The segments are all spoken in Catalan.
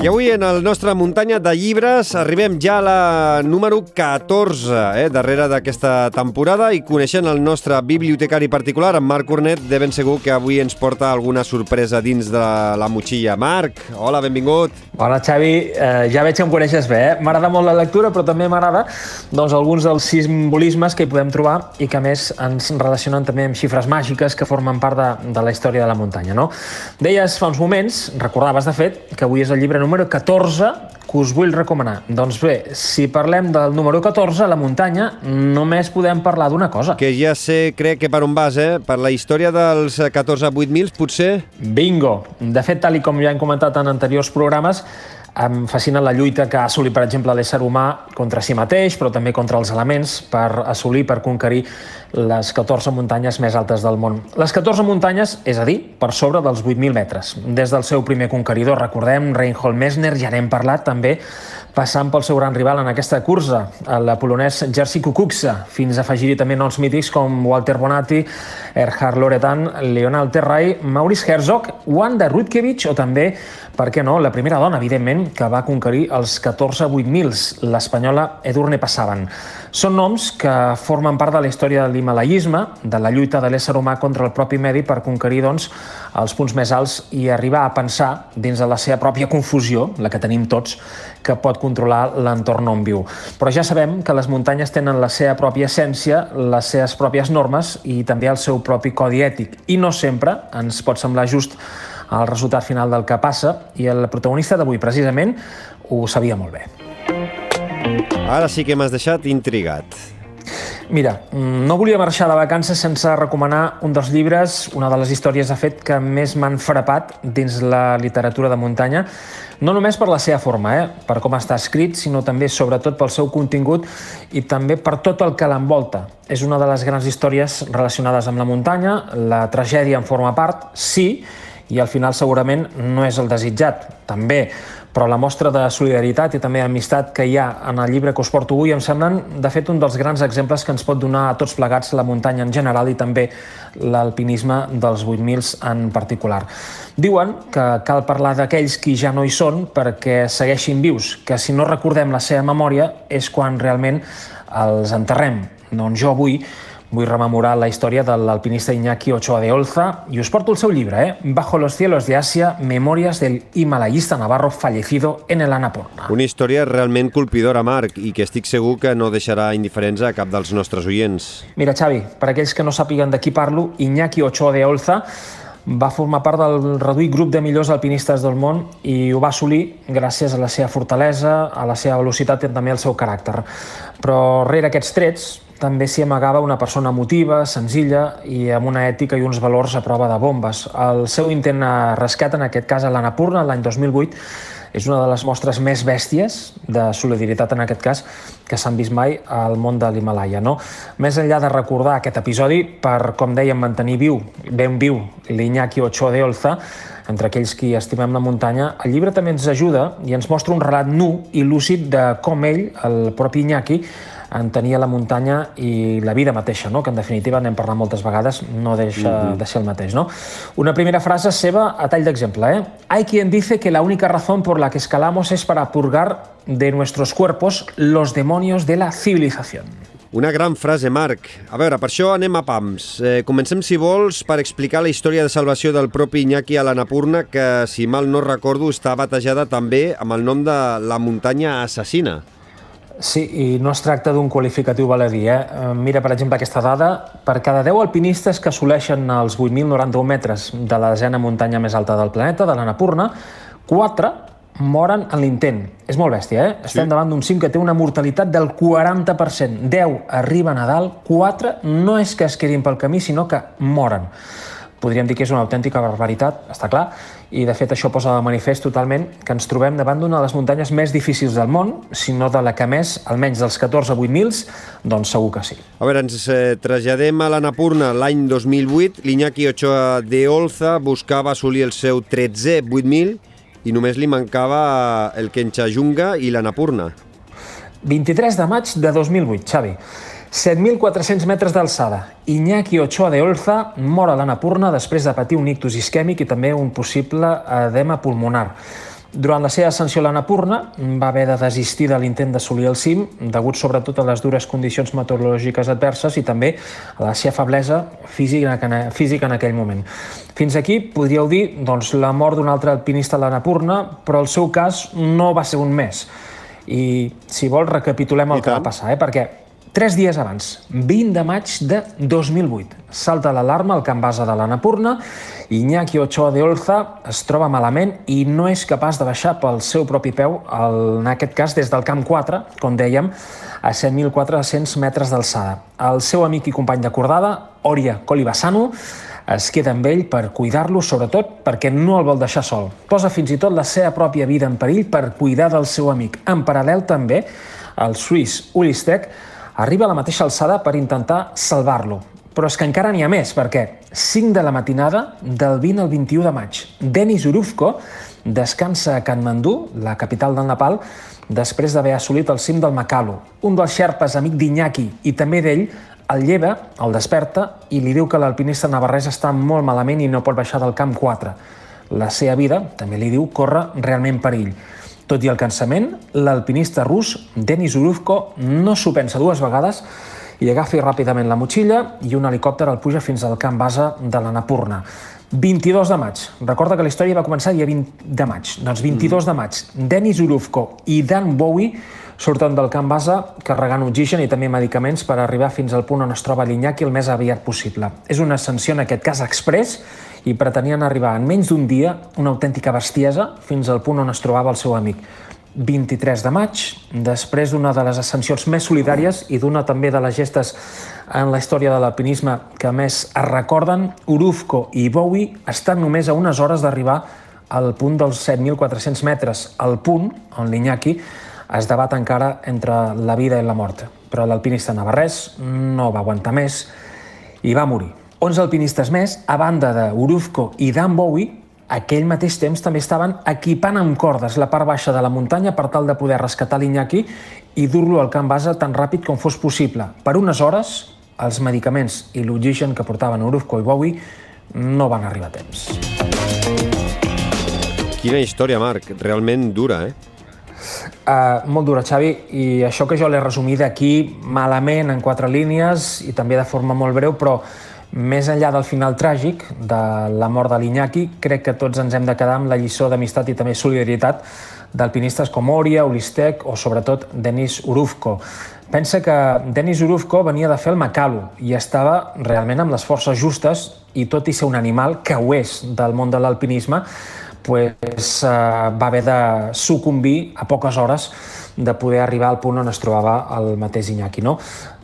I avui en el nostre muntanya de llibres arribem ja a la número 14, eh, darrere d'aquesta temporada i coneixent el nostre bibliotecari particular, en Marc Cornet, de ben segur que avui ens porta alguna sorpresa dins de la motxilla. Marc, hola, benvingut. Hola, Xavi. Eh, ja veig que em coneixes bé, eh? M'agrada molt la lectura, però també m'agrada doncs, alguns dels simbolismes que hi podem trobar i que, més, ens relacionen també amb xifres màgiques que formen part de, de la història de la muntanya. No? Deies fa uns moments, recordaves, de fet, que avui és el llibre número 14 que us vull recomanar. Doncs bé, si parlem del número 14, la muntanya, només podem parlar d'una cosa. Que ja sé, crec que per on vas, eh? Per la història dels 14 8000, potser? Bingo! De fet, tal i com ja hem comentat en anteriors programes, em fascina la lluita que ha assolit, per exemple, l'ésser humà contra si mateix, però també contra els elements, per assolir, per conquerir les 14 muntanyes més altes del món. Les 14 muntanyes, és a dir, per sobre dels 8.000 metres. Des del seu primer conqueridor, recordem, Reinhold Messner, ja n'hem parlat també, passant pel seu gran rival en aquesta cursa, el polonès Jerzy Kukuczka, fins a afegir-hi també noms mítics com Walter Bonatti, Erhard Loretan, Leonard Terray, Maurice Herzog, Wanda Rutkiewicz o també, per què no, la primera dona, evidentment, que va conquerir els 14 8000, l'espanyola Edurne Passaven. Són noms que formen part de la història de l'himalayisme, de la lluita de l'ésser humà contra el propi medi per conquerir doncs, els punts més alts i arribar a pensar, dins de la seva pròpia confusió, la que tenim tots, que pot controlar l'entorn on viu. Però ja sabem que les muntanyes tenen la seva pròpia essència, les seves pròpies normes i també el seu propi codi ètic. I no sempre ens pot semblar just el resultat final del que passa i el protagonista d'avui, precisament, ho sabia molt bé. Ara sí que m'has deixat intrigat. Mira, no volia marxar de vacances sense recomanar un dels llibres, una de les històries, de fet, que més m'han frapat dins la literatura de muntanya, no només per la seva forma, eh, per com està escrit, sinó també, sobretot, pel seu contingut i també per tot el que l'envolta. És una de les grans històries relacionades amb la muntanya, la tragèdia en forma part, sí, i al final segurament no és el desitjat, també, però la mostra de solidaritat i també amistat que hi ha en el llibre que us porto avui em semblen, de fet, un dels grans exemples que ens pot donar a tots plegats la muntanya en general i també l'alpinisme dels 8.000 en particular. Diuen que cal parlar d'aquells qui ja no hi són perquè segueixin vius, que si no recordem la seva memòria és quan realment els enterrem. Doncs jo avui Vull rememorar la història de l'alpinista Iñaki Ochoa de Olza i us porto el seu llibre, eh? Bajo los cielos de Asia, memorias del himalayista navarro fallecido en el Annapurna. Una història realment colpidora, Marc, i que estic segur que no deixarà indiferents a cap dels nostres oients. Mira, Xavi, per aquells que no sàpiguen de qui parlo, Iñaki Ochoa de Olza va formar part del reduït grup de millors alpinistes del món i ho va assolir gràcies a la seva fortalesa, a la seva velocitat i també al seu caràcter. Però rere aquests trets, també s'hi amagava una persona emotiva, senzilla i amb una ètica i uns valors a prova de bombes. El seu intent a rescat, en aquest cas a l'Anapurna, l'any 2008, és una de les mostres més bèsties de solidaritat, en aquest cas, que s'han vist mai al món de l'Himalaya. No? Més enllà de recordar aquest episodi, per, com dèiem, mantenir viu, ben viu, l'Iñaki Ochoa de Olza, entre aquells qui estimem la muntanya, el llibre també ens ajuda i ens mostra un relat nu i lúcid de com ell, el propi Iñaki, entenia la muntanya i la vida mateixa, no? que en definitiva n'hem parlat moltes vegades, no deixa mm -hmm. de ser el mateix. No? Una primera frase seva a tall d'exemple. Eh? Hay quien dice que la única razón por la que escalamos es para purgar de nuestros cuerpos los demonios de la civilización. Una gran frase, Marc. A veure, per això anem a pams. Eh, comencem, si vols, per explicar la història de salvació del propi Iñaki a l'Anapurna, que, si mal no recordo, està batejada també amb el nom de la muntanya assassina. Sí, i no es tracta d'un qualificatiu baladí. Eh? Mira, per exemple, aquesta dada. Per cada 10 alpinistes que assoleixen els 8.091 metres de la desena muntanya més alta del planeta, de l'Anapurna, 4 moren en l'intent. És molt bèstia, eh? Sí. Estem davant d'un cim que té una mortalitat del 40%. 10 arriben a dalt, 4 no és que es quedin pel camí, sinó que moren podríem dir que és una autèntica barbaritat, està clar, i de fet això posa de manifest totalment que ens trobem davant d'una de les muntanyes més difícils del món, si no de la que més, almenys dels 14 a 8.000, doncs segur que sí. A veure, ens eh, traslladem a l'Anapurna l'any 2008. L'Iñaki Ochoa de Olza buscava assolir el seu 13è 8.000 i només li mancava el Kenchajunga i l'Anapurna. 23 de maig de 2008, Xavi. 7.400 metres d'alçada. Iñaki Ochoa de Olza mor a l'Anapurna després de patir un ictus isquèmic i també un possible edema pulmonar. Durant la seva ascensió a l'Anapurna va haver de desistir de l'intent d'assolir el cim, degut sobretot a les dures condicions meteorològiques adverses i també a la seva feblesa física, en aquell moment. Fins aquí podríeu dir doncs, la mort d'un altre alpinista a l'Anapurna, però el seu cas no va ser un mes. I, si vols, recapitulem el que va passar, eh? perquè Tres dies abans, 20 de maig de 2008, salta l'alarma al camp base de l'Anapurna, Iñaki Ochoa de Olza es troba malament i no és capaç de baixar pel seu propi peu, en aquest cas des del camp 4, com dèiem, a 7.400 metres d'alçada. El seu amic i company de cordada, Oria Colibasano, es queda amb ell per cuidar-lo, sobretot perquè no el vol deixar sol. Posa fins i tot la seva pròpia vida en perill per cuidar del seu amic. En paral·lel també, el suís Ulistek arriba a la mateixa alçada per intentar salvar-lo. Però és que encara n'hi ha més, perquè 5 de la matinada del 20 al 21 de maig, Denis Urufko descansa a Kathmandu, la capital del Nepal, després d'haver assolit el cim del Makalu. Un dels xerpes, amic d'Iñaki i també d'ell, el lleva, el desperta i li diu que l'alpinista navarrès està molt malament i no pot baixar del camp 4. La seva vida, també li diu, corre realment perill. Tot i el cansament, l'alpinista rus Denis Urufko no s'ho pensa dues vegades i agafi ràpidament la motxilla i un helicòpter el puja fins al camp base de l'Anapurna. 22 de maig. Recorda que la història va començar dia 20 de maig. Doncs 22 mm. de maig, Denis Urufko i Dan Bowie surten del camp base carregant oxigen i també medicaments per arribar fins al punt on es troba l'Iñaki el més aviat possible. És una ascensió, en aquest cas, express i pretenien arribar en menys d'un dia una autèntica bestiesa fins al punt on es trobava el seu amic. 23 de maig, després d'una de les ascensions més solidàries i d'una també de les gestes en la història de l'alpinisme que més es recorden, Urufko i Bowie estan només a unes hores d'arribar al punt dels 7.400 metres, al punt on l'Iñaki es debat encara entre la vida i la mort. Però l'alpinista navarrès no va aguantar més i va morir. 11 alpinistes més, a banda de Urufko i Dan Bowie, aquell mateix temps també estaven equipant amb cordes la part baixa de la muntanya per tal de poder rescatar l'Iñaki i dur-lo al camp base tan ràpid com fos possible. Per unes hores, els medicaments i l'oxigen que portaven Urufko i Bowie no van arribar a temps. Quina història, Marc. Realment dura, eh? Uh, molt dura, Xavi, i això que jo l'he resumit aquí malament en quatre línies i també de forma molt breu, però més enllà del final tràgic de la mort de l'Iñaki, crec que tots ens hem de quedar amb la lliçó d'amistat i també solidaritat d'alpinistes com Oria, Ulistek o sobretot Denis Urufko. Pensa que Denis Urufko venia de fer el Macalu i estava realment amb les forces justes i tot i ser un animal que ho és del món de l'alpinisme, pues, eh, va haver de sucumbir a poques hores de poder arribar al punt on es trobava el mateix Iñaki. No?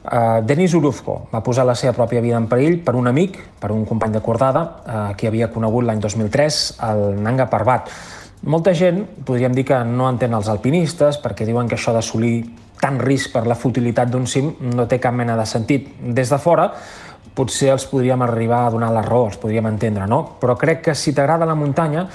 Uh, Denis Urufko va posar la seva pròpia vida en perill per un amic, per un company de cordada, uh, que havia conegut l'any 2003, el Nanga Parbat. Molta gent podríem dir que no entén els alpinistes perquè diuen que això d'assolir tant risc per la futilitat d'un cim no té cap mena de sentit. Des de fora, potser els podríem arribar a donar la raó, els podríem entendre, no? Però crec que si t'agrada la muntanya,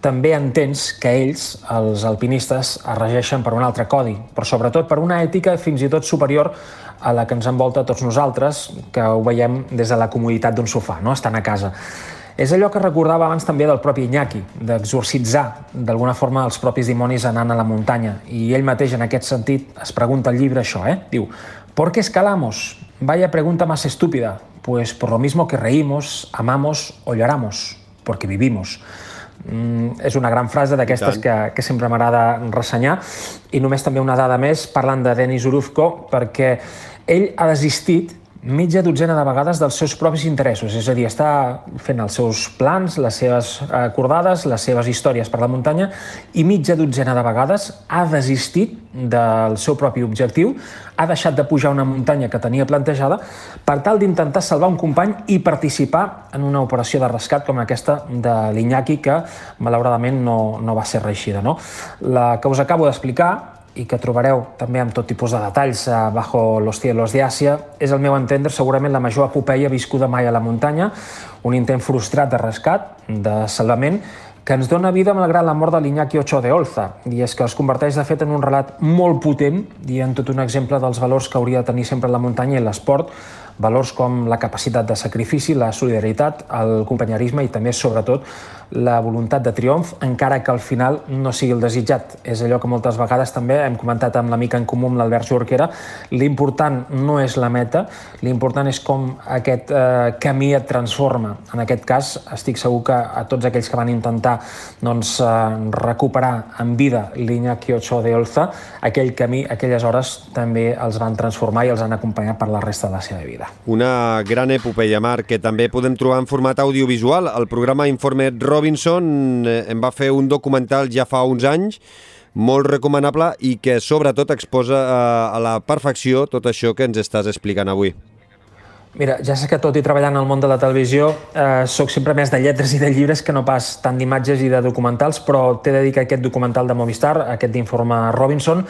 també entens que ells, els alpinistes, es regeixen per un altre codi, però sobretot per una ètica fins i tot superior a la que ens envolta tots nosaltres, que ho veiem des de la comoditat d'un sofà, no? estant a casa. És allò que recordava abans també del propi Iñaki, d'exorcitzar d'alguna forma els propis dimonis anant a la muntanya. I ell mateix, en aquest sentit, es pregunta al llibre això, eh? Diu, ¿por qué escalamos? Vaya pregunta más estúpida. Pues por lo mismo que reímos, amamos o lloramos, porque vivimos. Mm, és una gran frase d'aquestes que, que sempre m'agrada ressenyar. I només també una dada més, parlant de Denis Urufko, perquè ell ha desistit mitja dotzena de vegades dels seus propis interessos, és a dir, està fent els seus plans, les seves acordades, les seves històries per la muntanya, i mitja dotzena de vegades ha desistit del seu propi objectiu, ha deixat de pujar una muntanya que tenia plantejada per tal d'intentar salvar un company i participar en una operació de rescat com aquesta de l'Iñaki, que malauradament no, no va ser reeixida. No? La que us acabo d'explicar i que trobareu també amb tot tipus de detalls a eh, Bajo los cielos de Àsia, és el meu entendre segurament la major epopeia viscuda mai a la muntanya, un intent frustrat de rescat, de salvament, que ens dona vida malgrat la mort de l'Iñaki Ochoa de Olza, i és que es converteix de fet en un relat molt potent i en tot un exemple dels valors que hauria de tenir sempre la muntanya i l'esport, valors com la capacitat de sacrifici, la solidaritat, el companyerisme i també, sobretot, la voluntat de triomf, encara que al final no sigui el desitjat. És allò que moltes vegades també hem comentat amb l'amic en comú, amb l'Albert Jorquera, l'important no és la meta, l'important és com aquest eh, camí et transforma. En aquest cas, estic segur que a tots aquells que van intentar doncs, eh, recuperar en vida l'Iñaki Ochoa de Olza, aquell camí, aquelles hores, també els van transformar i els han acompanyat per la resta de la seva vida. Una gran epopeia, Marc, que també podem trobar en format audiovisual. El programa Informe Robinson eh, en va fer un documental ja fa uns anys, molt recomanable i que sobretot exposa a, eh, a la perfecció tot això que ens estàs explicant avui. Mira, ja sé que tot i treballant al món de la televisió eh, sóc sempre més de lletres i de llibres que no pas tant d'imatges i de documentals, però t'he de dir que aquest documental de Movistar, aquest d'informe Robinson,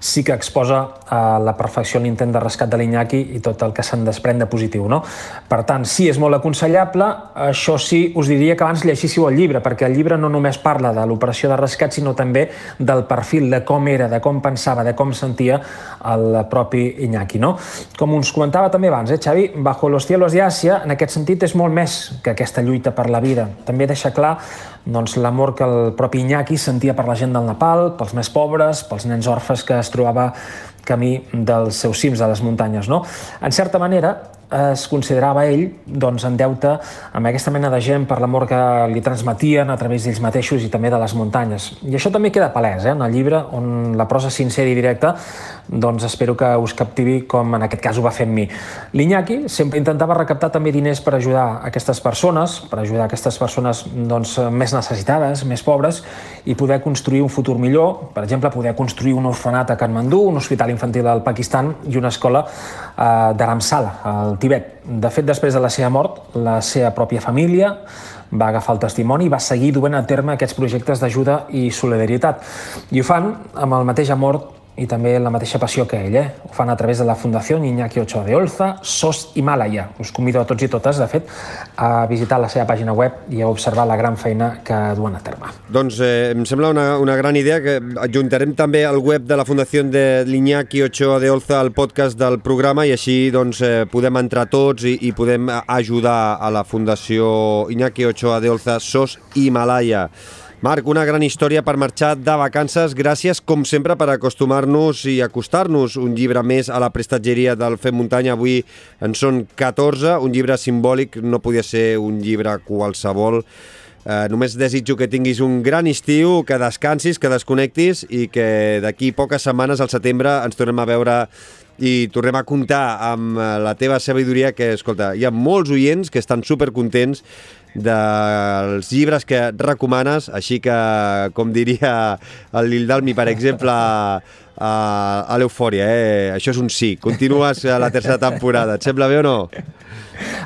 sí que exposa a la perfecció l'intent de rescat de l'Iñaki i tot el que se'n desprèn de positiu. No? Per tant, sí, és molt aconsellable. Això sí, us diria que abans llegíssiu el llibre, perquè el llibre no només parla de l'operació de rescat, sinó també del perfil, de com era, de com pensava, de com sentia el propi Iñaki. No? Com us comentava també abans, eh, Xavi, Bajo los cielos de Àsia, en aquest sentit, és molt més que aquesta lluita per la vida. També deixa clar doncs, l'amor que el propi Iñaki sentia per la gent del Nepal, pels més pobres, pels nens orfes que es trobava camí dels seus cims de les muntanyes. No? En certa manera, es considerava ell doncs, en deute amb aquesta mena de gent per l'amor que li transmetien a través d'ells mateixos i també de les muntanyes. I això també queda palès eh, en el llibre, on la prosa sincera i directa doncs espero que us captivi com en aquest cas ho va fer amb mi. L'Iñaki sempre intentava recaptar també diners per ajudar aquestes persones, per ajudar aquestes persones doncs, més necessitades, més pobres, i poder construir un futur millor, per exemple, poder construir un orfenat a Kathmandu, un hospital infantil al Pakistan i una escola eh, d'Aramsala, al Tibet. De fet, després de la seva mort, la seva pròpia família va agafar el testimoni i va seguir duent a terme aquests projectes d'ajuda i solidaritat. I ho fan amb el mateix amor i també la mateixa passió que ell. Eh? Ho fan a través de la Fundació Iñaki Ochoa de Olza, SOS Himalaya. Us convido a tots i totes, de fet, a visitar la seva pàgina web i a observar la gran feina que duen a terme. Doncs eh, em sembla una, una gran idea que adjuntarem també al web de la Fundació de l'Iñaki Ochoa de Olza al podcast del programa i així doncs, eh, podem entrar tots i, i podem ajudar a la Fundació Iñaki Ochoa de Olza SOS Himalaya. Marc, una gran història per marxar de vacances. Gràcies, com sempre, per acostumar-nos i acostar-nos un llibre més a la prestatgeria del Fem Muntanya. Avui en són 14, un llibre simbòlic, no podia ser un llibre qualsevol. Eh, només desitjo que tinguis un gran estiu, que descansis, que desconnectis i que d'aquí poques setmanes, al setembre, ens tornem a veure i tornem a comptar amb la teva sabidoria que, escolta, hi ha molts oients que estan supercontents dels llibres que recomanes, així que, com diria el Lildalmi, per exemple, a, a l'Eufòria, eh? això és un sí. Continues a la tercera temporada. Et sembla bé o no?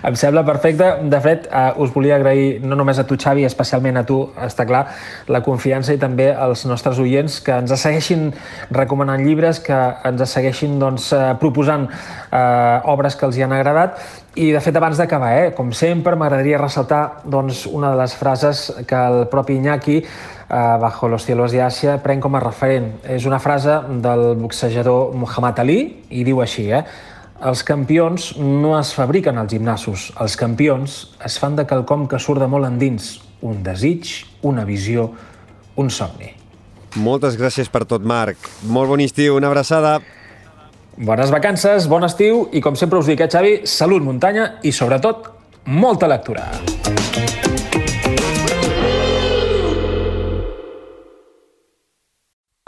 Em sembla perfecte. De fet, uh, us volia agrair no només a tu, Xavi, especialment a tu, està clar, la confiança i també als nostres oients que ens segueixin recomanant llibres, que ens segueixin doncs, uh, proposant uh, obres que els hi han agradat. I, de fet, abans d'acabar, eh, com sempre, m'agradaria ressaltar doncs, una de les frases que el propi Iñaki Bajo los cielos de Àsia pren com a referent. És una frase del boxejador Muhammad Ali i diu així, eh? Els campions no es fabriquen als gimnasos. Els campions es fan de quelcom que surt de molt endins. Un desig, una visió, un somni. Moltes gràcies per tot, Marc. Molt bon estiu, una abraçada. Bones vacances, bon estiu i, com sempre us dic, eh, Xavi, salut, muntanya i, sobretot, molta lectura.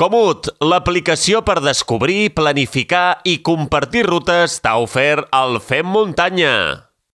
Comut, l'aplicació per descobrir, planificar i compartir rutes t'ha ofert el Fem Muntanya.